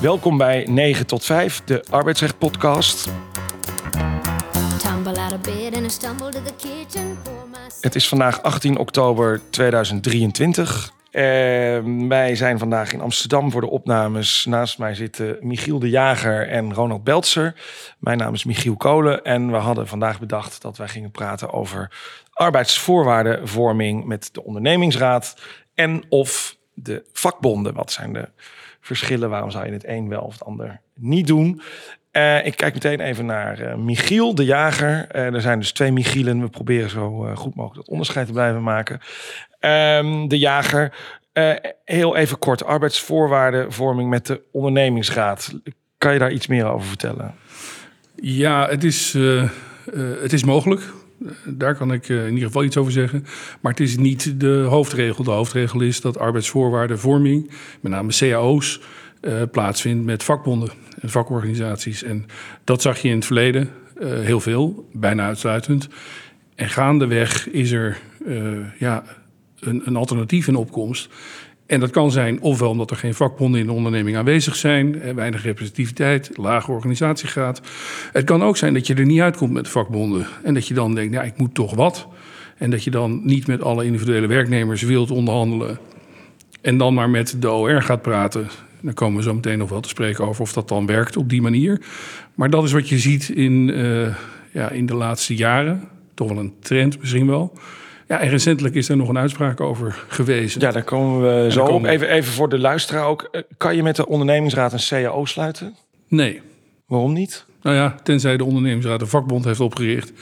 Welkom bij 9 tot 5, de arbeidsrecht podcast. Het is vandaag 18 oktober 2023. Eh, wij zijn vandaag in Amsterdam voor de opnames. Naast mij zitten Michiel de Jager en Ronald Beltzer. Mijn naam is Michiel Kolen en we hadden vandaag bedacht dat wij gingen praten over arbeidsvoorwaardenvorming met de ondernemingsraad en of de vakbonden. Wat zijn de verschillen? Waarom zou je het een wel of het ander niet doen? Eh, ik kijk meteen even naar eh, Michiel de Jager. Eh, er zijn dus twee Michielen. We proberen zo goed mogelijk dat onderscheid te blijven maken. Ehm, de Jager, heel even kort. Arbeidsvoorwaardenvorming met de ondernemingsraad. Kan je daar iets meer over vertellen? Ja, het is, het is mogelijk. Daar kan ik eh, in ieder geval iets over zeggen. Maar het is niet de hoofdregel. De hoofdregel is dat arbeidsvoorwaardenvorming, met name cao's, eh, plaatsvindt met vakbonden en vakorganisaties. En dat zag je in het verleden eh, heel veel, bijna uitsluitend. En gaandeweg is er ja, een, een alternatief in opkomst. En dat kan zijn ofwel omdat er geen vakbonden in de onderneming aanwezig zijn, eh, weinig representativiteit, lage organisatiegraad. Het kan ook zijn dat je er niet uitkomt met vakbonden en dat je dan denkt, ja, ik moet toch wat. En dat je dan niet met alle individuele werknemers wilt onderhandelen en dan maar met de OR gaat praten. Dan komen we zo meteen nog wel te spreken over of dat dan werkt op die manier. Maar dat is wat je ziet in, eh, ja, in de laatste jaren. Toch wel een trend misschien wel. Ja, en recentelijk is er nog een uitspraak over gewezen. Ja, daar komen we zo komen op. we- Even, even voor de luisteraar ook. Eh, Kan je met de ondernemingsraad een CAO sluiten? Nee. Waarom niet? Nou ja, tenzij de ondernemingsraad een vakbond heeft opgericht.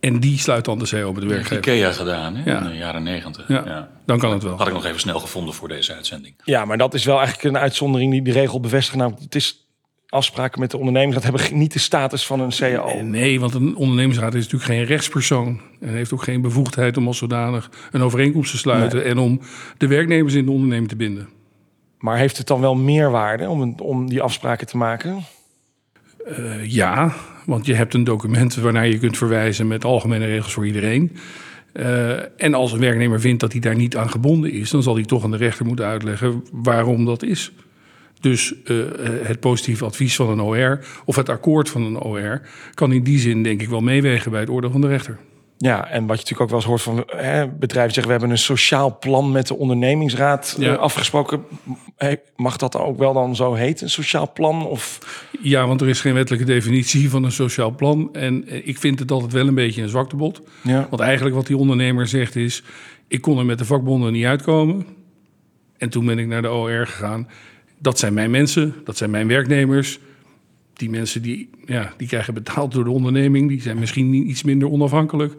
En die sluit dan de CO met de werkgever. IKEA gedaan hè? Ja. in de jaren negentig. Ja, Ja. dan kan het wel. Had ik nog even snel gevonden voor deze uitzending. Ja, maar dat is wel eigenlijk een uitzondering die de regel bevestigt. Namelijk, het is afspraken met de ondernemingsraad hebben niet de status van een CAO. Eh, Nee, want een ondernemingsraad is natuurlijk geen rechtspersoon. En heeft ook geen bevoegdheid om als zodanig een overeenkomst te sluiten. En om de werknemers in de onderneming te binden. Maar heeft het dan wel meerwaarde om, een- om die afspraken te maken? Eh, ja, want je hebt een document waarnaar je kunt verwijzen met algemene regels voor iedereen. Eh, en als een werknemer vindt dat hij daar niet aan gebonden is, dan zal hij toch aan de rechter moeten uitleggen waarom dat is. Dus eh, het positieve advies van een OR of het akkoord van een OR kan in die zin denk ik wel meewegen bij het oordeel van de rechter. Ja, en wat je natuurlijk ook wel eens hoort van hè, bedrijven zeggen... we hebben een sociaal plan met de ondernemingsraad eh, Ja. afgesproken. Mag dat ook wel dan zo heten, een sociaal plan? Of Ja, want er is geen wettelijke definitie van een sociaal plan. En eh, ik vind het altijd wel een beetje een zwaktebod. Ja. Want eigenlijk wat die ondernemer zegt is... ik kon er met de vakbonden niet uitkomen. En toen ben ik naar de OR gegaan. Dat zijn mijn mensen, dat zijn mijn werknemers. Die mensen die, ja, die krijgen betaald door de onderneming. Die zijn misschien iets minder onafhankelijk.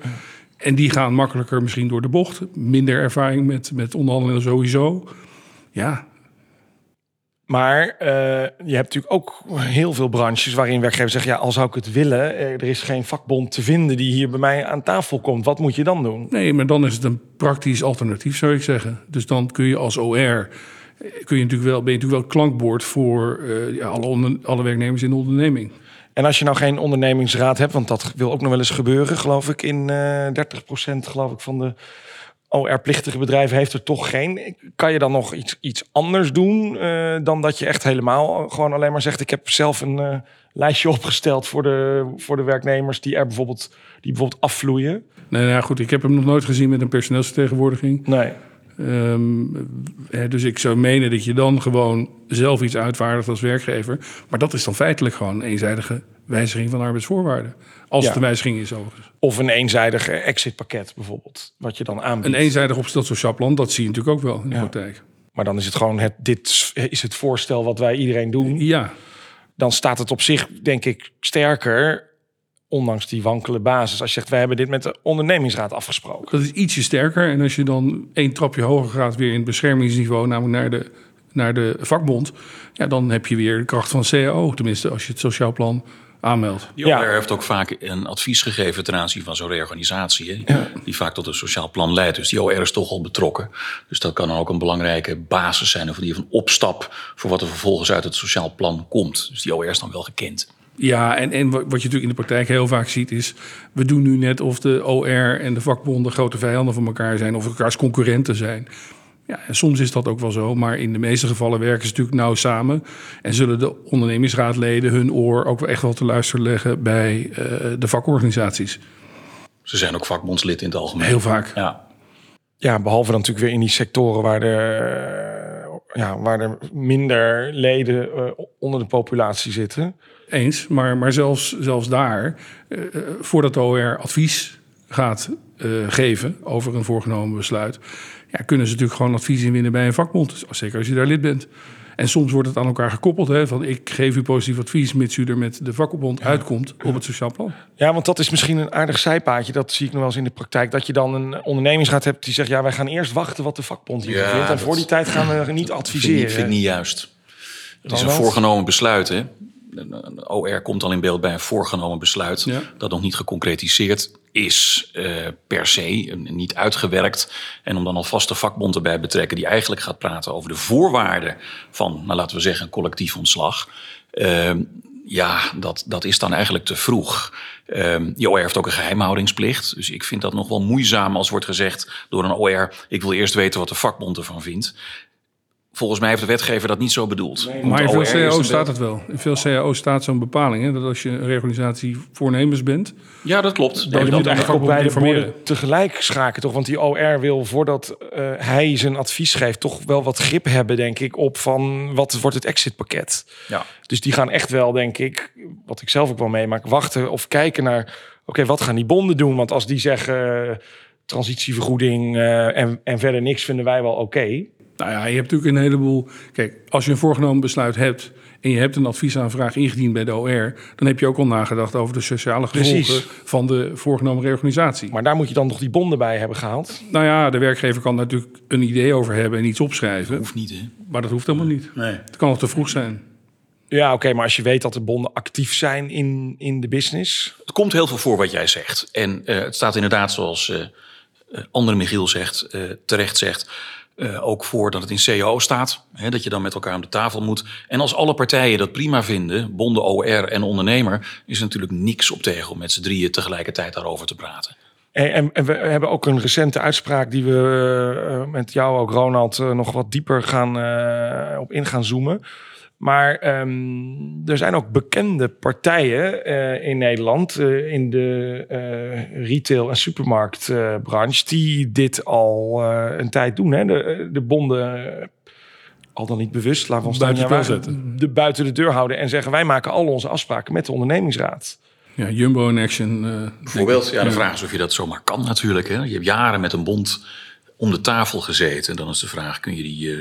En die gaan makkelijker misschien door de bocht. Minder ervaring met, met onderhandelen sowieso. Ja, Maar eh, je hebt natuurlijk ook heel veel branches waarin werkgevers zeggen... ja, al zou ik het willen, eh, er is geen vakbond te vinden die hier bij mij aan tafel komt. Wat moet je dan doen? Nee, maar dan is het een praktisch alternatief, zou ik zeggen. Dus dan kun je als OR, kun je natuurlijk wel, ben je natuurlijk wel klankbord voor eh, ja, alle, onder- alle werknemers in de onderneming. En als je nou geen ondernemingsraad hebt, want dat wil ook nog wel eens gebeuren, geloof ik, in eh 30% geloof ik van de OR-plichtige bedrijven heeft er toch geen. Kan je dan nog iets, iets anders doen eh, dan dat je echt helemaal gewoon alleen maar zegt: ik heb zelf een eh, lijstje opgesteld voor de, voor de werknemers die er bijvoorbeeld, die bijvoorbeeld afvloeien? Nou ja, goed, ik heb hem nog nooit gezien met een personeelsvertegenwoordiging. Nee. Ehm, eh, dus ik zou menen dat je dan gewoon zelf iets uitvaardigt als werkgever. Maar dat is dan feitelijk gewoon een eenzijdige wijziging van arbeidsvoorwaarden. Als Ja. het een wijziging is overigens. Of een eenzijdig eh, exitpakket bijvoorbeeld, wat je dan aanbiedt. Een eenzijdig opgesteld sociaal plan, dat zie je natuurlijk ook wel in de Ja. praktijk. Maar dan is het gewoon het, dit is het voorstel wat wij iedereen doen. Ja, dan staat het op zich, denk ik, sterker. Ondanks die wankele basis. Als je zegt, wij hebben dit met de ondernemingsraad afgesproken. Dat is ietsje sterker. En als je dan één trapje hoger gaat weer in het beschermingsniveau, namelijk naar de, naar de vakbond, ja, dan heb je weer de kracht van CAO. Tenminste, als je het sociaal plan aanmeldt. Die Ja. OR heeft ook vaak een advies gegeven ten aanzien van zo'n reorganisatie. Hè, Die vaak tot een sociaal plan leidt. Dus die OR is toch al betrokken. Dus dat kan dan ook een belangrijke basis zijn. Of geval een opstap voor wat er vervolgens uit het sociaal plan komt. Dus die OR is dan wel gekend. Ja, en, en wat je natuurlijk in de praktijk heel vaak ziet is... we doen nu net of de OR en de vakbonden grote vijanden van elkaar zijn... of elkaars concurrenten zijn. Ja, en soms is dat ook wel zo, maar in de meeste gevallen werken ze natuurlijk nauw samen. En zullen de ondernemingsraadleden hun oor ook wel echt wel te luisteren leggen bij eh, de vakorganisaties. Ze zijn ook vakbondslid in het algemeen. Heel vaak. Ja. Ja, behalve dan natuurlijk weer in die sectoren waar er, eh, ja, waar er minder leden eh, onder de populatie zitten. Eens, maar, maar zelfs, zelfs daar, eh, eh, voordat de OR advies gaat eh, geven over een voorgenomen besluit, ja, kunnen ze natuurlijk gewoon advies inwinnen bij een vakbond. Dus zeker als je daar lid bent. En soms wordt het aan elkaar gekoppeld. Hè, van ik geef u positief advies, mits u er met de vakbond uitkomt op het sociaal plan. Ja, want dat is misschien een aardig zijpaadje. Dat zie ik nog wel eens in de praktijk. Dat je dan een ondernemingsraad hebt die zegt... ja, wij gaan eerst wachten wat de vakbond hier Ja, vindt. En dat- voor die tijd gaan we niet Vind ik, adviseren. niet- vind ik niet juist. Het is een voorgenomen besluit. Hè? Een- OR komt al in beeld bij een voorgenomen besluit Ja. dat nog niet geconcretiseerd is eh, per se, niet uitgewerkt. En om dan alvast de vakbond erbij betrekken die eigenlijk gaat praten over de voorwaarden van, nou, laten we zeggen, een collectief ontslag. Ehm, ja, dat, dat is dan eigenlijk te vroeg. Ehm die OR heeft ook een geheimhoudingsplicht. Dus ik vind dat nog wel moeizaam als wordt gezegd door een OR... ik wil eerst weten wat de vakbond ervan vindt. Volgens mij heeft de wetgever dat niet zo bedoeld. Maar in veel een staat het wel. In veel CAO's staat zo'n bepaling. Hè, dat als je een reorganisatie voornemens bent, Ja, dat klopt. Dan je moet moet de eigenlijk ook beide informeren. borden tegelijk schaken, toch? Want die OR wil voordat eh, hij zijn advies geeft... toch wel wat grip hebben, denk ik, op van wat wordt het exitpakket. Ja. Dus die gaan echt wel, denk ik, wat ik zelf ook wel meemaak... wachten of kijken naar, oké, wat gaan die bonden doen? Want als die zeggen eh, transitievergoeding eh, en, en verder niks vinden wij wel oké... Nou ja, je hebt natuurlijk een heleboel. Kijk, als je een voorgenomen besluit hebt en je hebt een adviesaanvraag ingediend bij de OR, dan heb je ook al nagedacht over de sociale gevolgen Precies. van de voorgenomen reorganisatie. Maar daar moet je dan nog die bonden bij hebben gehaald. nou ja, de werkgever kan natuurlijk een idee over hebben en iets opschrijven, Hoeft niet, hè? maar dat hoeft helemaal niet. Nee. Het kan nog te vroeg zijn. Ja, oké, maar als je weet dat de bonden actief zijn in, in de business... Het komt heel veel voor wat jij zegt. En eh, het staat inderdaad, zoals eh eh, andere Michiel zegt, eh, terecht zegt... eh, ook voor dat het in CAO staat. Hè, dat je dan met elkaar aan de tafel moet. En als alle partijen dat prima vinden, bonden, OR en ondernemer... is er natuurlijk niks op tegen om met z'n drieën tegelijkertijd daarover te praten. En, en, we hebben ook een recente uitspraak die we eh, met jou ook, Ronald, eh, nog wat dieper gaan, op in gaan zoomen. Maar ehm, er zijn ook bekende partijen eh, in Nederland, eh, in de eh, retail- en supermarktbranche, die dit al eh, een tijd doen. Hè? De, de bonden, al dan niet bewust, laten we ons daar niet aan Buiten spel de buiten de deur houden en zeggen wij maken al onze afspraken met de ondernemingsraad. Ja, Jumbo en Action. eh, Bijvoorbeeld, ja, de vraag is of je dat zomaar kan natuurlijk. Hè. Je hebt jaren met een bond om de tafel gezeten. En dan is de vraag, kun je die eh,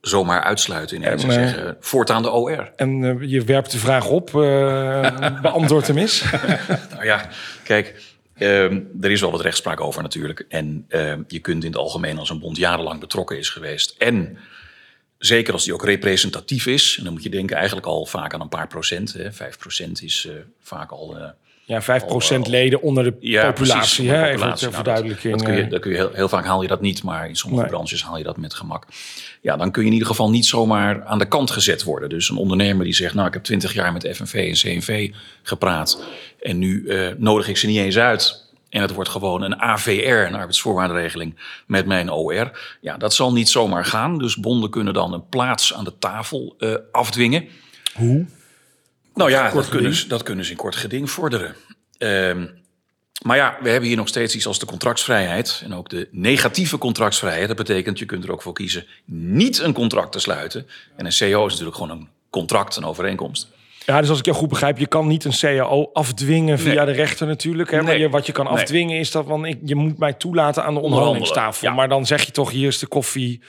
zomaar uitsluiten ineens en En, eh, zeggen... voortaan de OR. En eh, je werpt de vraag op, eh beantwoord hem eens. Nou ja, kijk, ehm, er is wel wat rechtspraak over natuurlijk. En ehm, je kunt in het algemeen als een bond jarenlang betrokken is geweest. En zeker als die ook representatief is. En dan moet je denken eigenlijk al vaak aan een paar procent. Hè. Vijf procent is vaak al... Ja, 5% leden onder de ja, populatie. precies, hè? onder de Even populatie. Nou. Dat, dat kun je, eh. dat kun je heel, heel vaak haal je dat niet, maar in sommige Nee. branches haal je dat met gemak. Ja, dan kun je in ieder geval niet zomaar aan de kant gezet worden. Dus een ondernemer die zegt, nou ik heb twintig jaar met FNV en CNV gepraat en nu eh, nodig ik ze niet eens uit. En het wordt gewoon een AVR, een arbeidsvoorwaardenregeling, met mijn OR. Ja, dat zal niet zomaar gaan. Dus bonden kunnen dan een plaats aan de tafel eh, afdwingen. Hoe? Nou ja, dat kunnen, ze, dat kunnen ze in kort geding vorderen. Ehm, maar ja, we hebben hier nog steeds iets als de contractsvrijheid. En ook de negatieve contractsvrijheid. Dat betekent, je kunt er ook voor kiezen niet een contract te sluiten. En een CO is natuurlijk gewoon een contract, een overeenkomst. Ja, dus als ik jou goed begrijp, je kan niet een CAO afdwingen via Nee. de rechter natuurlijk. Hè? Maar Nee. je, wat je kan afdwingen is dat van, ik, je moet mij toelaten aan de onderhandelingstafel. ja. Maar dan zeg je toch, hier is de koffie.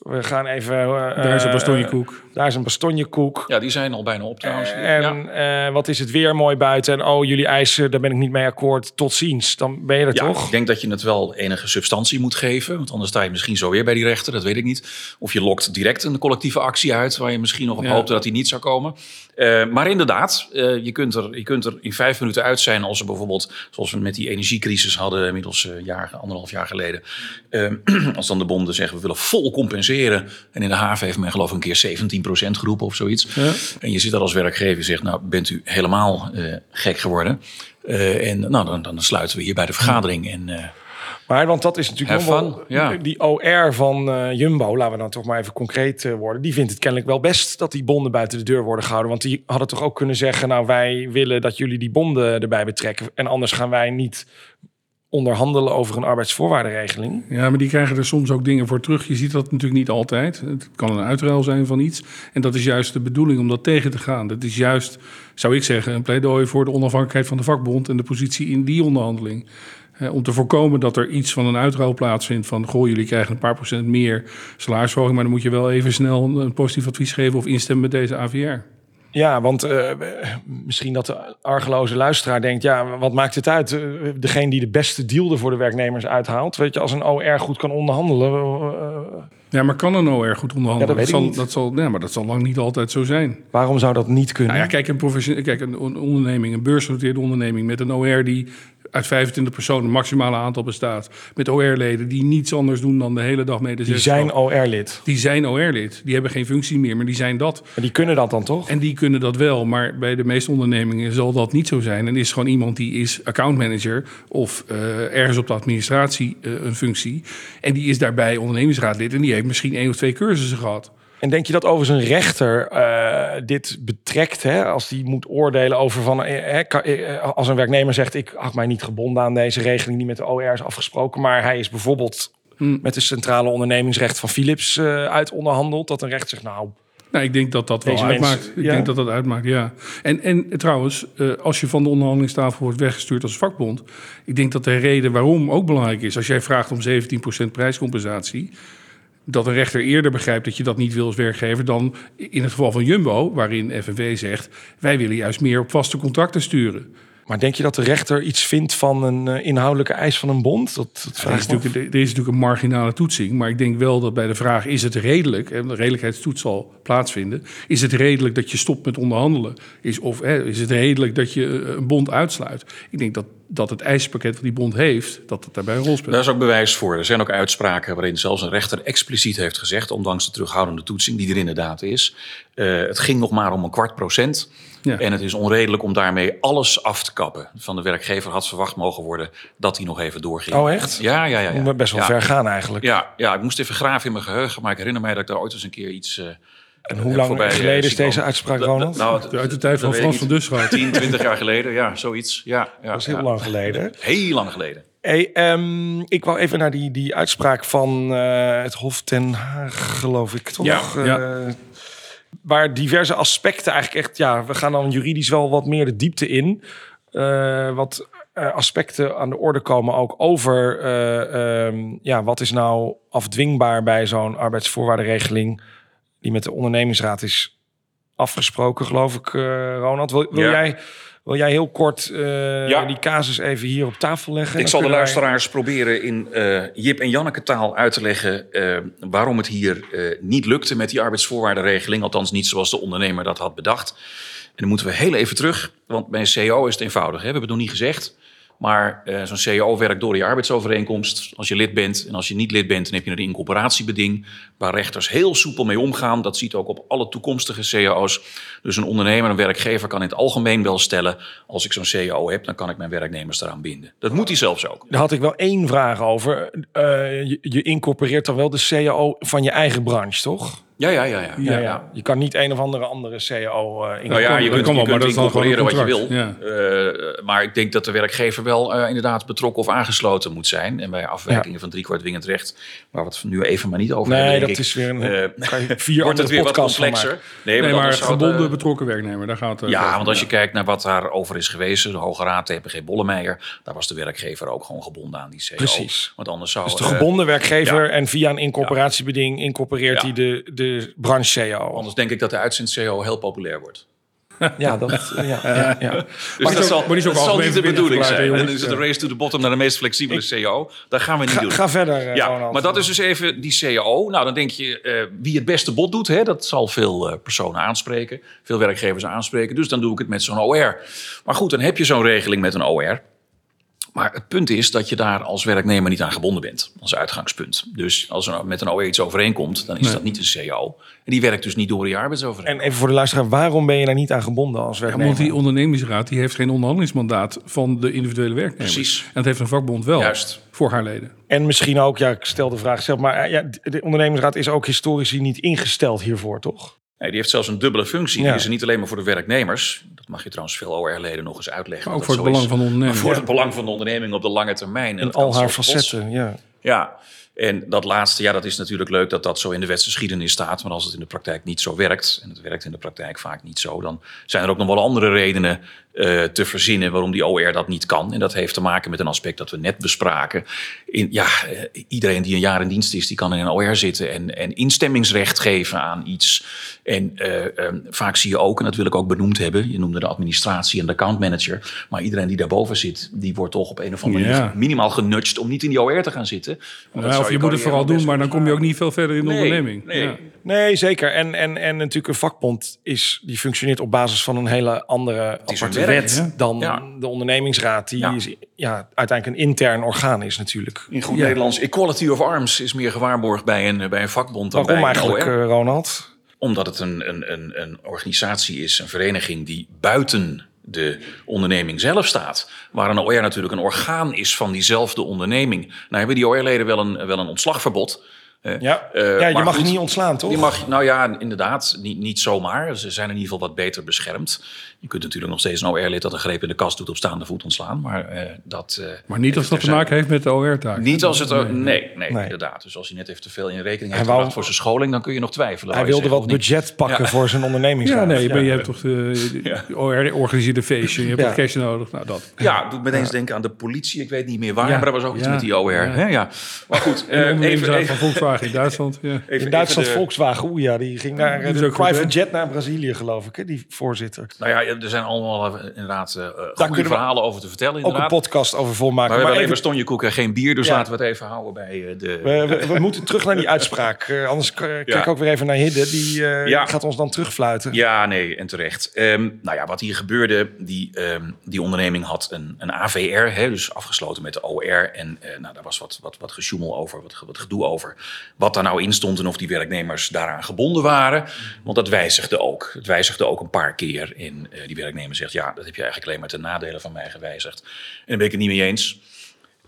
We gaan even... eh, Daar is een eh, bastonjekoek. Daar is een bastonjekoek. Ja, die zijn al bijna op trouwens. En ja. eh, wat is het weer mooi buiten? En oh, jullie eisen, daar ben ik niet mee akkoord. Tot ziens. Dan ben je er Ja, toch? ik denk dat je het wel enige substantie moet geven. Want anders sta je misschien zo weer bij die rechter. Dat weet ik niet. Of je lokt direct een collectieve actie uit. Waar je misschien nog op Ja. hoopte dat die niet zou komen. Eh, maar inderdaad, eh, je, kunt er, je kunt er in vijf minuten uit zijn. Als er bijvoorbeeld, zoals we met die energiecrisis hadden. Inmiddels een jaar, anderhalf jaar geleden. Eh, als dan de bonden zeggen, we willen vol compenseren. En in de haven heeft men geloof ik een keer 17% geroepen of zoiets. Ja. En je zit daar als werkgever en zegt, nou bent u helemaal eh, gek geworden. Eh, en nou, dan, dan sluiten we hier bij de vergadering. En, eh, Maar want dat is natuurlijk nog wel... ja. Die OR van Jumbo, laten we dan toch maar even concreet worden. Die vindt het kennelijk wel best dat die bonden buiten de deur worden gehouden. Want die hadden toch ook kunnen zeggen... nou, wij willen dat jullie die bonden erbij betrekken. En anders gaan wij niet onderhandelen over een arbeidsvoorwaardenregeling. Ja, maar die krijgen er soms ook dingen voor terug. Je ziet dat natuurlijk niet altijd. Het kan een uitruil zijn van iets. En dat is juist de bedoeling om dat tegen te gaan. Dat is juist, zou ik zeggen, een pleidooi voor de onafhankelijkheid van de vakbond en de positie in die onderhandeling. Eh, om te voorkomen dat er iets van een uitruil plaatsvindt van... goh, jullie krijgen een paar procent meer salarisverhoging... maar dan moet je wel even snel een, een positief advies geven... of instemmen met deze AVR. Ja, want eh, misschien dat de argeloze luisteraar denkt... ja, wat maakt het uit? Eh, degene die de beste deal er voor de werknemers uithaalt... weet je, als een OR goed kan onderhandelen... eh, Ja, maar kan een OR goed onderhandelen? Ja, dat weet ik zal. Dat zal, ja, maar dat zal lang niet altijd zo zijn. waarom zou dat niet kunnen? Nou ja, kijk, een, kijk, een on- onderneming, een beursgenoteerde onderneming met een OR die uit 25 personen maximale aantal bestaat. Met OR-leden die niets anders doen dan de hele dag mee de die zijn OR-lid. Die zijn OR-lid. Die hebben geen functie meer, maar die zijn dat. Maar die kunnen dat dan toch? En die kunnen dat wel, maar bij de meeste ondernemingen zal dat niet zo zijn. En is gewoon iemand die is accountmanager of eh, ergens op de administratie eh, een functie. En die is daarbij ondernemingsraadlid en die heeft misschien één of twee cursussen gehad. En denk je dat overigens een rechter eh, dit betrekt, hè, als die moet oordelen over van, eh, eh, als een werknemer zegt, ik had mij niet gebonden aan deze regeling die met de OR is afgesproken, maar hij is bijvoorbeeld met de centrale ondernemingsrecht van Philips uit onderhandeld, dat een rechter zegt, nou, Nou, ik denk dat dat wel Deze uitmaakt. ik denk dat dat uitmaakt, ja. En, en trouwens, als je van de onderhandelingstafel wordt weggestuurd als vakbond... ik denk dat de reden waarom ook belangrijk is. Als jij vraagt om 17% prijscompensatie... dat een rechter eerder begrijpt dat je dat niet wil als werkgever... dan in het geval van Jumbo, waarin FNV zegt... wij willen juist meer op vaste contracten sturen. maar denk je dat de rechter iets vindt van een eh, inhoudelijke eis van een bond? Dat, dat Er vraag is, natuurlijk, er is natuurlijk een marginale toetsing, maar ik denk wel dat bij de vraag: is het redelijk? En de redelijkheidstoets zal plaatsvinden. Is het redelijk dat je stopt met onderhandelen? Is, of hè, is het redelijk dat je eh, een bond uitsluit? Ik denk dat, dat het eisenpakket dat die bond heeft, dat het daarbij een rol speelt. Daar is ook bewijs voor. Er zijn ook uitspraken waarin zelfs een rechter expliciet heeft gezegd, ondanks de terughoudende toetsing die er inderdaad is, eh, het ging nog maar om een kwart procent. Ja. En het is onredelijk om daarmee alles af te kappen. Van de werkgever had verwacht mogen worden dat hij nog even doorging. Oh, echt? Ja, ja, ja. ja. Best wel ja. ver gaan eigenlijk. Ja, ja, ik moest even graven in mijn geheugen, maar ik herinner mij dat ik daar ooit eens een keer iets. eh, En hoe lang voorbij, eh, geleden is deze uitspraak, Ronald? nou, Uit de tijd van Frans van niet. Dusgaard. 10, 20 jaar geleden, ja, zoiets. Ja, ja, dat is heel ja. lang geleden. Heel lang geleden. Hey, ehm, ik wou even naar die, die uitspraak van eh, het Hof ten Haag, geloof ik, toch? Ja, Eh, ja. Waar diverse aspecten eigenlijk echt... Ja, we gaan dan juridisch wel wat meer de diepte in. Eh, wat eh, aspecten aan de orde komen ook over... eh, ehm, ja, wat is nou afdwingbaar bij zo'n arbeidsvoorwaardenregeling... die met de ondernemingsraad is afgesproken, geloof ik, eh, Ronald. Wil, wil Ja. jij... Wil jij heel kort eh, Ja. die casus even hier op tafel leggen? Ik zal de wij- luisteraars proberen in eh, Jip en Janneke taal uit te leggen waarom het hier niet lukte met die arbeidsvoorwaardenregeling. Althans niet zoals de ondernemer dat had bedacht. En dan moeten we heel even terug, want bij een CEO is het eenvoudig. Hè? We hebben het nog niet gezegd. Maar eh, zo'n CEO werkt door die arbeidsovereenkomst. Als je lid bent en als je niet lid bent, dan heb je een incorporatiebeding. Waar rechters heel soepel mee omgaan. Dat ziet ook op alle toekomstige CEO's. Dus een ondernemer, een werkgever kan in het algemeen wel stellen. Als ik zo'n CEO heb, dan kan ik mijn werknemers eraan binden. Dat moet hij zelfs ook. Daar had ik wel één vraag over. Eh, je, je incorporeert dan wel de CAO van je eigen branche, toch? Ja, ja, ja. ja. Ja, ja. Je kan niet een of andere andere CAO eh Nou ja, je dat kunt, je wel, maar dat wat je wil. Eh, maar ik denk dat de werkgever wel eh, inderdaad betrokken of aangesloten moet zijn. En bij afwijkingen van driekwart dwingend recht, waar we het nu even maar niet over Nee, hebben, dat denk ik, is weer een- eh, kan je vier wordt het weer wat complexer. Nee, Nee, maar het, gebonden eh, betrokken werknemer, daar gaat het ja, over. want als je kijkt naar wat daarover is gewezen, de Hoge Raad, TPG Bollemeijer, daar was de werkgever ook gewoon gebonden aan die CO. Precies. Want anders zou Dus de gebonden werkgever en via een incorporatiebeding incorporeert hij de, de branche CAO. anders denk ik dat de uitzend-CO heel populair wordt. Ja, dat, ja, ja, ja. Dus dat zal, maar dat niet de bedoeling zijn. En is het een race to the bottom naar de meest flexibele CO. Dat gaan we niet Ga, doen. ga verder, eh, Ja, Ronald. maar dat is dus even die CAO. Nou, dan denk je, eh, wie het beste bod doet, hè, dat zal veel eh, personen aanspreken. Veel werkgevers aanspreken. Dus dan doe ik het met zo'n OR. Maar goed, dan heb je zo'n regeling met een OR. Maar het punt is dat je daar als werknemer niet aan gebonden bent, als uitgangspunt. Dus als er met een OE iets overeenkomt, dan is Nee. dat niet een CO. En die werkt dus niet door die arbeidsovereenkomst. En even voor de luisteraar, waarom ben je daar niet aan gebonden als Ja, werknemer? want die ondernemingsraad die heeft geen onderhandelingsmandaat van de individuele werknemers. Precies. En dat heeft een vakbond wel Juist. voor haar leden. En misschien ook, ja, ik stel de vraag zelf, maar eh, ja, de ondernemingsraad is ook historisch niet ingesteld hiervoor, toch? Nee, die heeft zelfs een dubbele functie. Ja. Die is er niet alleen maar voor de werknemers. Dat mag je trouwens veel OR-leden nog eens uitleggen. Maar ook voor het belang is. van de onderneming. Maar voor Ja. het belang van de onderneming op de lange termijn. En al haar facetten, ja. Ja, en dat laatste, ja, dat is natuurlijk leuk dat dat zo in de wetsgeschiedenis staat. Maar als het in de praktijk niet zo werkt, en het werkt in de praktijk vaak niet zo, dan zijn er ook nog wel andere redenen eh, te verzinnen waarom die OR dat niet kan. En dat heeft te maken met een aspect dat we net bespraken. In, ja, eh, iedereen die een jaar in dienst is, die kan in een OR zitten en, en instemmingsrecht geven aan iets. En eh, eh, vaak zie je ook, en dat wil ik ook benoemd hebben, je noemde de administratie en de accountmanager. Maar iedereen die daarboven zit, die wordt toch op een of andere manier Ja. minimaal genudged om niet in die OR te gaan zitten. Ja, of je moet het vooral doen, maar dan kom je ook niet veel verder in de Nee, onderneming. nee. Ja. Nee, zeker. En, en, en natuurlijk een vakbond is, die functioneert op basis van een hele andere aparte wet dan Ja. de ondernemingsraad, die Ja. is, ja, uiteindelijk een intern orgaan is natuurlijk. In goed Ja. Nederlands, equality of arms is meer gewaarborgd bij een, bij een vakbond dan Waarom bij een eigenlijk, OR. eh, Ronald? Omdat het een, een, een, een organisatie is, een vereniging die buiten de onderneming zelf staat. Waar een OR natuurlijk een orgaan is van diezelfde onderneming. Nou hebben die OR-leden wel een, wel een ontslagverbod. Ja, eh, ja je mag goed, niet ontslaan, toch? Die mag, nou ja, inderdaad, niet, niet zomaar. Ze zijn in ieder geval wat beter beschermd. Je kunt natuurlijk nog steeds een OR-lid dat een greep in de kast doet op staande voet ontslaan. Maar eh, dat... eh, Maar niet als dat te maken heeft met de OR-taak. niet als het... er- Nee, nee, Nee. inderdaad. Dus als hij net even te veel in rekening heeft wou- gebracht voor zijn scholing... dan kun je nog twijfelen. Hij wilde wat budget pakken Ja. voor zijn ondernemingsraad. Ja, nee, maar Ja. je hebt toch de, de OR organiseert een feestje. Je hebt Ja. toch cash nodig. Nou, dat. Ja, doet me eens denken aan de politie. Ik weet niet meer waar, Ja. maar er was ook iets Ja. met die OR. Ja. hè? Ja. Maar goed, En de eh, even, even, van Volkswagen in Duitsland. Ja. even- In Duitsland Volkswagen, oeh ja, die ging naar goed, private jet naar Brazilië, geloof ik, hè, die voorzitter. Nou ja, er zijn allemaal eh, inderdaad eh, goede verhalen over te vertellen. Ook een Inderdaad. podcast over volmaken. Maar we hebben alleen even- maar stonjekoek en geen bier, dus Ja. laten we het even houden bij eh, de... we, we, we moeten terug naar die uitspraak. anders kijk ik ook weer even naar Hidde. Die Ja. gaat ons dan terugfluiten. Ja, nee, en terecht. Ehm, nou ja, wat hier gebeurde, die, ehm, die onderneming had een, een AVR, hè, dus afgesloten met de OR. En nou, daar was wat, wat, wat gesjoemel over, wat, wat gedoe over. Wat daar nou in stond en of die werknemers daaraan gebonden waren. Want dat wijzigde ook. Het wijzigde ook een paar keer. Eh, die werknemer zegt, ja, dat heb je eigenlijk alleen maar ten nadele van mij gewijzigd. En daar ben ik het niet mee eens.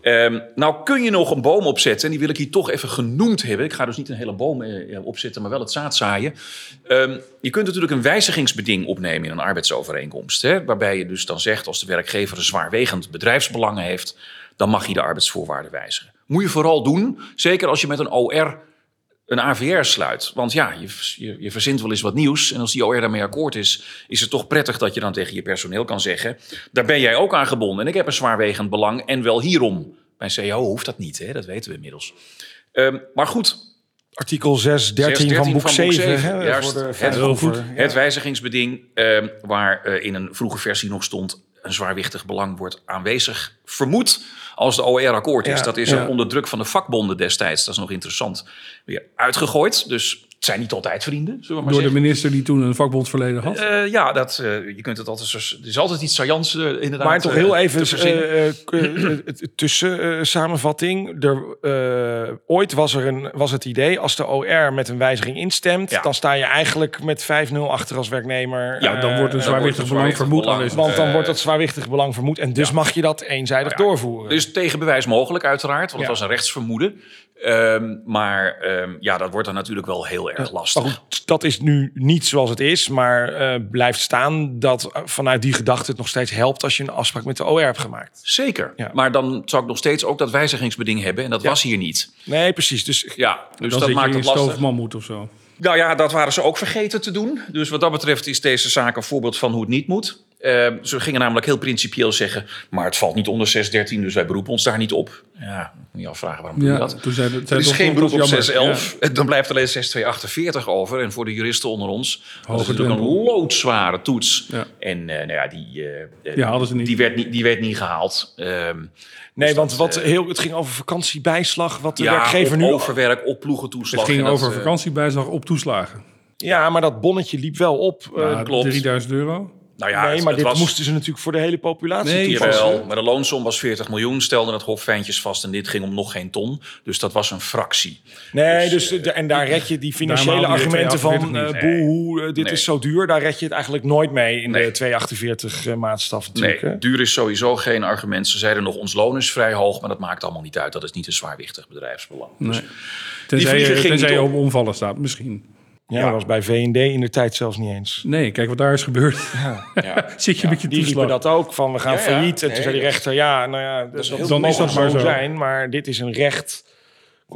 Ehm, nou kun je nog een boom opzetten, en die wil ik hier toch even genoemd hebben. Ik ga dus niet een hele boom eh, opzetten, maar wel het zaad zaaien. Ehm, je kunt natuurlijk een wijzigingsbeding opnemen in een arbeidsovereenkomst. Hè, waarbij je dus dan zegt, als de werkgever een zwaarwegend bedrijfsbelangen heeft, dan mag hij de arbeidsvoorwaarden wijzigen. Moet je vooral doen, zeker als je met een OR een AVR sluit. Want ja, je, je, je verzint wel eens wat nieuws. En als die OR daarmee akkoord is, is het toch prettig dat je dan tegen je personeel kan zeggen: daar ben jij ook aan gebonden. En ik heb een zwaarwegend belang en wel hierom. Bij een CAO hoeft dat niet, hè? dat weten we inmiddels. Ehm, maar goed, Artikel 6, 13 6, van boek van 7. hè, Juist, het wijzigingsbeding, ehm, waar eh, in een vroege versie nog stond... een zwaarwichtig belang wordt aanwezig vermoed als de OR akkoord is. Ja, dat is ja. er onder druk van de vakbonden destijds, dat is nog interessant, weer uitgegooid. Dus het zijn niet altijd vrienden, zullen we maar Door de minister die toen een vakbondsverleden had. Eh, ja, dat, eh, je kunt het altijd... Er is altijd iets saillants eh, inderdaad Maar toch heel even tussen eh, samenvatting. Er, eh, ooit was, er een, was het idee, als de OR met een wijziging instemt... Ja. dan sta je eigenlijk met 5-0 achter als werknemer. Ja, dan wordt een dan zwaarwichtig belang vermoed. Want dan wordt dat zwaarwichtig belang vermoed. En dus mag je dat eenzijdig Nou ja, doorvoeren. Dus tegen bewijs mogelijk, uiteraard, want Ja. het was een rechtsvermoeden. Ehm, maar ehm, ja, dat wordt dan natuurlijk wel heel erg lastig. Dat is nu niet zoals het is. Maar eh, blijft staan dat eh, vanuit die gedachte het nog steeds helpt... als je een afspraak met de OR hebt gemaakt. Zeker. Ja. Maar dan zou ik nog steeds ook dat wijzigingsbeding hebben. En dat was hier niet. Nee, precies. Dus Ja, dus dan dat zit je maakt in het lastig. stoofmammoet of zo. Nou ja, dat waren ze ook vergeten te doen. Dus wat dat betreft is deze zaak een voorbeeld van hoe het niet moet. Eh, ze gingen namelijk heel principieel zeggen... maar het valt niet onder 613, dus wij beroepen ons daar niet op. Ja, moet je afvragen waarom doe je Ja, dat? toen zei de, Er is geen beroep op jammer. 611. Dan blijft alleen 6248 over. En voor de juristen onder ons... Hoge natuurlijk een loodzware toets. Ja. En eh, nou ja, die, eh, eh, Die haalden ze niet. Die werd niet, die werd niet gehaald. Ehm, nee, dus want dat, wat heel, het ging over vakantiebijslag. Wat de ja, werkgever op nu... overwerk, op ploegentoeslag. Het ging dat, over vakantiebijslag op toeslagen. Ja, maar dat bonnetje liep wel op. eh, Ja, klopt. 3000 euro. Nou ja, nee, het- maar het dit was- moesten ze natuurlijk voor de hele populatie Nee, toepassen. Jawel, maar de loonsom was 40 miljoen, stelde het Hof Fijntjes vast. En dit ging om nog geen ton. Dus dat was een fractie. Nee, Dus, dus, de- en daar red je die financiële die argumenten van 248 eh niet. boe, eh, dit Nee. is zo duur. Daar red je het eigenlijk nooit mee in Nee. de 248 eh, maatstaf natuurlijk. Nee, hè? duur is sowieso geen argument. Ze zeiden nog, ons loon is vrij hoog, maar dat maakt allemaal niet uit. Dat is niet een zwaarwichtig bedrijfsbelang. Dus, Nee. Tenzij, je, tenzij je op. op omvallen staat, misschien. Ja, dat was bij V&D in de tijd zelfs niet eens. Nee, kijk wat daar is gebeurd. ja. Zit je met je Die riepen toeslag. dat ook, van we gaan Ja, ja. failliet. En Nee, toen zei die rechter, ja, nou ja, dat, is dat heel Dan is dat mag maar zo zijn. Maar dit is een recht,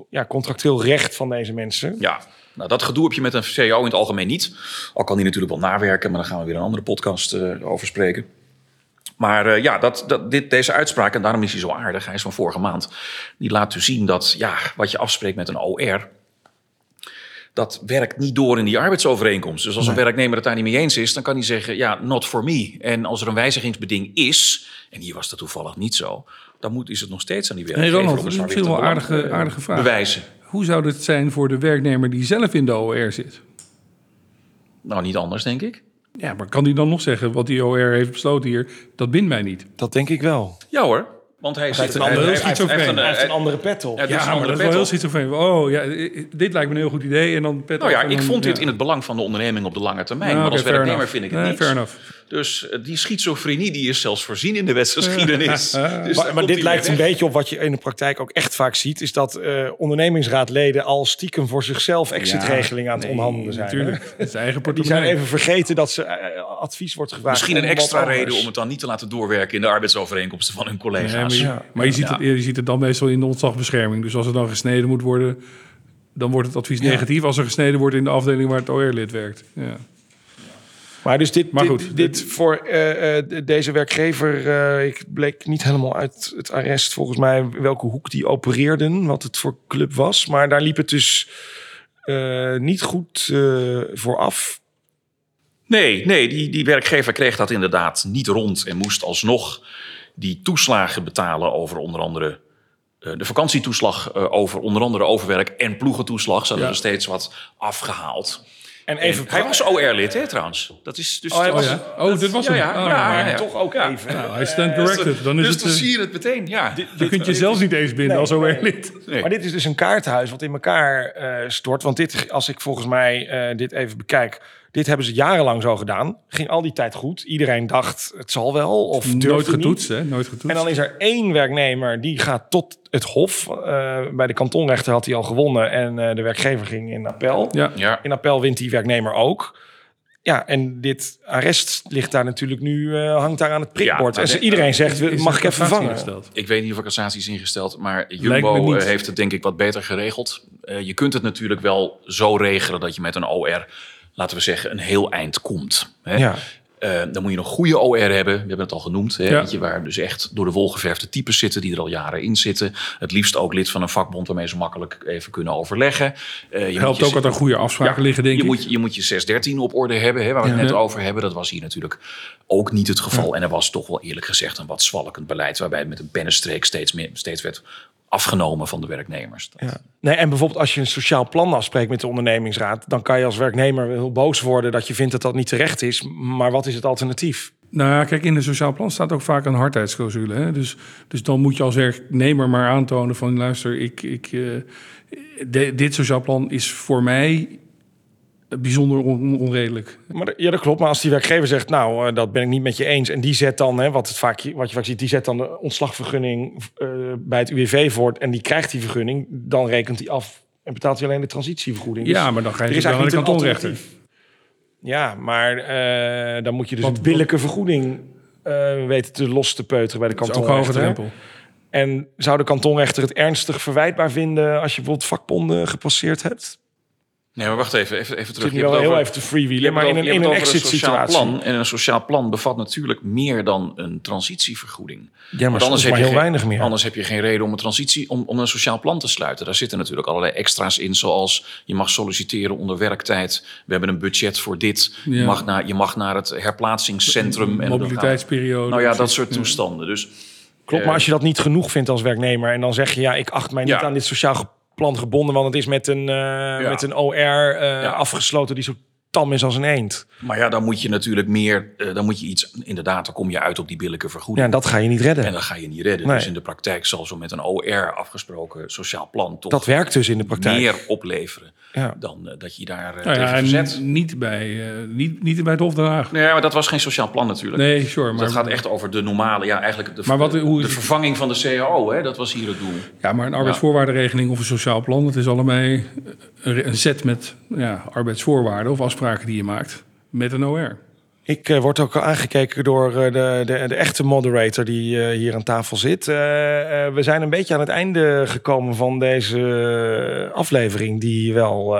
ja, contractueel recht van deze mensen. Ja, nou, dat gedoe heb je met een CEO in het algemeen niet. Al kan die natuurlijk wel nawerken, maar daar gaan we weer een andere podcast eh, over spreken. Maar eh, ja, dat, dat, dit, deze uitspraak, en daarom is hij zo aardig, hij is van vorige maand, die laat dus zien dat ja, wat je afspreekt met een OR, dat werkt niet door in die arbeidsovereenkomst. Dus als een werknemer het daar niet mee eens is, dan kan hij zeggen, ja, not for me. En als er een wijzigingsbeding is, en hier was dat toevallig niet zo, dan moet, is het nog steeds aan die werkgever Ronald, om dat is wel aardige, aardige vraag. bewijzen. Hoe zou dit zijn voor de werknemer die zelf in de OR zit? Nou, niet anders, denk ik. Ja, maar kan die dan nog zeggen wat die OR heeft besloten hier? Dat bindt mij niet. Dat denk ik wel. Ja hoor, want hij, heeft zit een hij- andere hij- hij- hij heeft Hij een- heeft een andere pet op. Ja, maar andere dat is wel heel schizofreen. Oh, ja, eh, dit lijkt me een heel goed idee. En dan pet Nou ja, ik vond dit ja. in het belang van de onderneming op de lange termijn. Nou, maar als werknemer enough. vind ik het Nee, niet. fair enough. Dus eh, die schizofrenie die is zelfs voorzien in de wetsgeschiedenis. Dus Maar, dit hij lijkt een beetje op wat je in de praktijk ook echt vaak ziet. Is dat eh, ondernemingsraadleden al stiekem voor zichzelf exitregelingen aan het onderhandelen zijn. Natuurlijk, het is eigen Die zijn even vergeten dat ze eh, advies wordt gevraagd. Misschien een extra reden om het dan niet te laten doorwerken in de arbeidsovereenkomsten van hun Nee, maar je, maar je, ziet het, je ziet het dan meestal in de ontslagbescherming. Dus als er dan gesneden moet worden, dan wordt het advies negatief. Als er gesneden wordt in de afdeling waar het OR-lid werkt. Ja. Maar dus dit, Maar dit, goed, dit voor eh, eh, deze werkgever, eh, ik bleek niet helemaal uit het arrest volgens mij welke hoek die opereerden, wat het voor club was. Maar daar liep het dus eh, niet goed eh voor af. Nee, nee die, die werkgever kreeg dat inderdaad niet rond en moest alsnog die toeslagen betalen over onder andere eh, de vakantietoeslag eh, over onder andere overwerk en ploegentoeslag. Ze hadden Ja. er steeds wat afgehaald. En En even hij was OR-lid, hè, trouwens. Dat is dus. Oh, was- ja, oh, dit was ja, hem. ja, Oh, ja, maar ja, ja. toch ook Ja. even. Nou, hij stand corrected. Dan is dus het, dan eh, zie je het meteen, ja. dan kun je jezelf niet eens binden Nee, als. OR-lid. Nee. Maar dit is dus een kaartenhuis wat in elkaar eh, stort. Want dit, als ik volgens mij eh, dit even bekijk, dit hebben ze jarenlang zo gedaan. Ging al die tijd goed. Iedereen dacht het zal wel of Nooit niet. getoetst, hè? Nooit getoetst. En dan is er één werknemer die gaat tot het hof. Eh, bij de kantonrechter had hij al gewonnen en eh, de werkgever ging in appel. ja. Ja. In appel wint die werknemer ook. Ja, en dit arrest ligt daar natuurlijk nu, eh, hangt daar aan het prikbord. Ja, en ze- iedereen zegt, Is we- mag ik even cassatie vangen? ingesteld? Ik weet niet of er cassatie is ingesteld, maar Jumbo heeft het denk ik wat beter geregeld. Eh, je kunt het natuurlijk wel zo regelen dat je met een OR, laten we zeggen, een heel eind komt. Hè? Ja. Eh, dan moet je een goede OR hebben. We hebben het al genoemd. Hè? Ja. Weet je, waar dus echt door de wol geverfde types zitten die er al jaren in zitten. Het liefst ook lid van een vakbond waarmee ze makkelijk even kunnen overleggen. Eh, je Helpt je- ook dat er goede afspraken liggen, denk je ik. Moet, je moet je 613 op orde hebben, hè, waar we het net over hebben. Dat was hier natuurlijk ook niet het geval. En er was toch wel eerlijk gezegd een wat zwalkend beleid... waarbij het met een pennenstreek steeds, meer, steeds werd afgenomen van de werknemers. Dat- Ja. Nee, en bijvoorbeeld als je een sociaal plan afspreekt met de ondernemingsraad, dan kan je als werknemer heel boos worden dat je vindt dat dat niet terecht is. Maar wat is het alternatief? Nou ja, kijk, in een sociaal plan staat ook vaak een hardheidsclausule. Hè? Dus, dus dan moet je als werknemer maar aantonen van... luister, ik, ik, eh, de- dit sociaal plan is voor mij bijzonder on- onredelijk. Maar, ja, dat klopt. Maar als die werkgever zegt, nou, eh, dat ben ik niet met je eens. En die zet dan, hè, wat, het vaak, wat je vaak ziet, die zet dan de ontslagvergunning eh, bij het UWV voort. En die krijgt die vergunning. Dan rekent hij af en betaalt hij alleen de transitievergoeding. Ja, Dus maar dan ga je er is eigenlijk niet een kantonrechter. Ja, maar eh, dan moet je dus Want- een billijke vergoeding weten te los te peuteren bij de kantonrechter. En zou de kantonrechter het ernstig verwijtbaar vinden als je bijvoorbeeld vakbonden gepasseerd hebt? Nee, maar wacht even, even, even Ik terug. zit Je nu hebt wel heel over- even te freewheelen, maar in een, in een exit sociaal situatie. plan. En een sociaal plan bevat natuurlijk meer dan een transitievergoeding. Ja, maar, soms heb maar je heel geen- weinig meer. Anders heb je geen reden om een transitie, om, om een sociaal plan te sluiten. Daar zitten natuurlijk allerlei extra's in, zoals je mag solliciteren onder werktijd. We hebben een budget voor dit. Je, mag naar, je mag naar het herplaatsingscentrum. En Mobiliteitsperiode. Nou ja, dat soort toestanden. Dus Klopt, maar als je dat niet genoeg vindt als werknemer en dan zeg je ja, ik acht mij niet Ja. aan dit sociaal plan gebonden, want het is met een, eh, met een OR eh, Ja. afgesloten die zo tam is als een eend. Maar ja, dan moet je natuurlijk meer, eh, dan moet je iets, inderdaad, dan kom je uit op die billijke vergoeding. Ja, en dat ga je niet redden. En dat ga je niet redden. Nee. Dus in de praktijk zal zo met een OR afgesproken sociaal plan toch dat werkt dus in de praktijk. meer opleveren Ja. dan eh, dat je daar uh, Nou ja, tegen en verzet. niet bij, eh, niet, niet bij het Hof Den Haag. Nee, maar dat was geen sociaal plan natuurlijk. Nee, sure. Maar, dat gaat echt over de normale, ja, eigenlijk de, Maar wat- de, hoe is de vervanging van de CAO, hè, dat was hier het doel. Ja, maar een arbeidsvoorwaardenregeling of een sociaal plan, dat is allebei een set met ja, arbeidsvoorwaarden of afspraken die je maakt met een OR. Ik eh, word ook aangekeken door eh, de, de, de echte moderator die eh, hier aan tafel zit. We zijn een beetje aan het einde gekomen van deze aflevering, die wel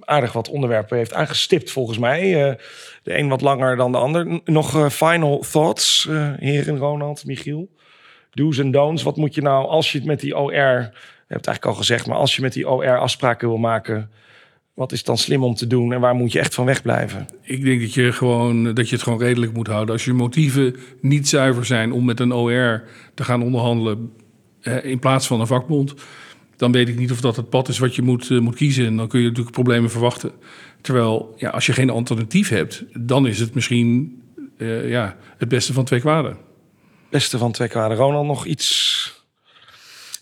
aardig wat onderwerpen heeft aangestipt volgens mij. De een wat langer dan de ander. Nog final thoughts, heren Ronald, Michiel? Do's en don'ts. Wat moet je nou als je het met die OR, hebt het eigenlijk al gezegd, maar als je met die OR afspraken wil maken, wat is dan slim om te doen en waar moet je echt van wegblijven? Ik denk dat je, gewoon, dat je het gewoon redelijk moet houden. Als je motieven niet zuiver zijn om met een OR te gaan onderhandelen in plaats van een vakbond, dan weet ik niet of dat het pad is wat je moet, eh, moet kiezen. En dan kun je natuurlijk problemen verwachten. Terwijl, ja, als je geen alternatief hebt, dan is het misschien eh, ja, het beste van twee kwaden. Beste van twee kwaden. Ronald, nog iets?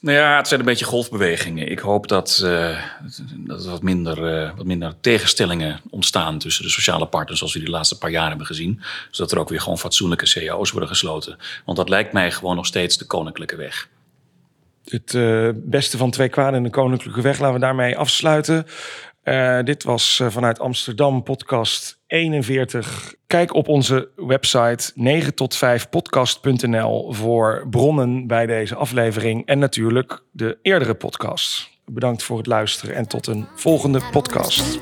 Nou ja, het zijn een beetje golfbewegingen. Ik hoop dat, eh, dat er wat minder, eh, wat minder tegenstellingen ontstaan tussen de sociale partners, zoals we die laatste paar jaar hebben gezien. Zodat er ook weer gewoon fatsoenlijke cao's worden gesloten. Want dat lijkt mij gewoon nog steeds de koninklijke weg. Het eh, beste van twee kwaden in de Koninklijke Weg. Laten we daarmee afsluiten. Eh, dit was eh, vanuit Amsterdam podcast 41. Kijk op onze website 9 tot 5 podcast.nl voor bronnen bij deze aflevering. En natuurlijk de eerdere podcasts. Bedankt voor het luisteren en tot een volgende podcast.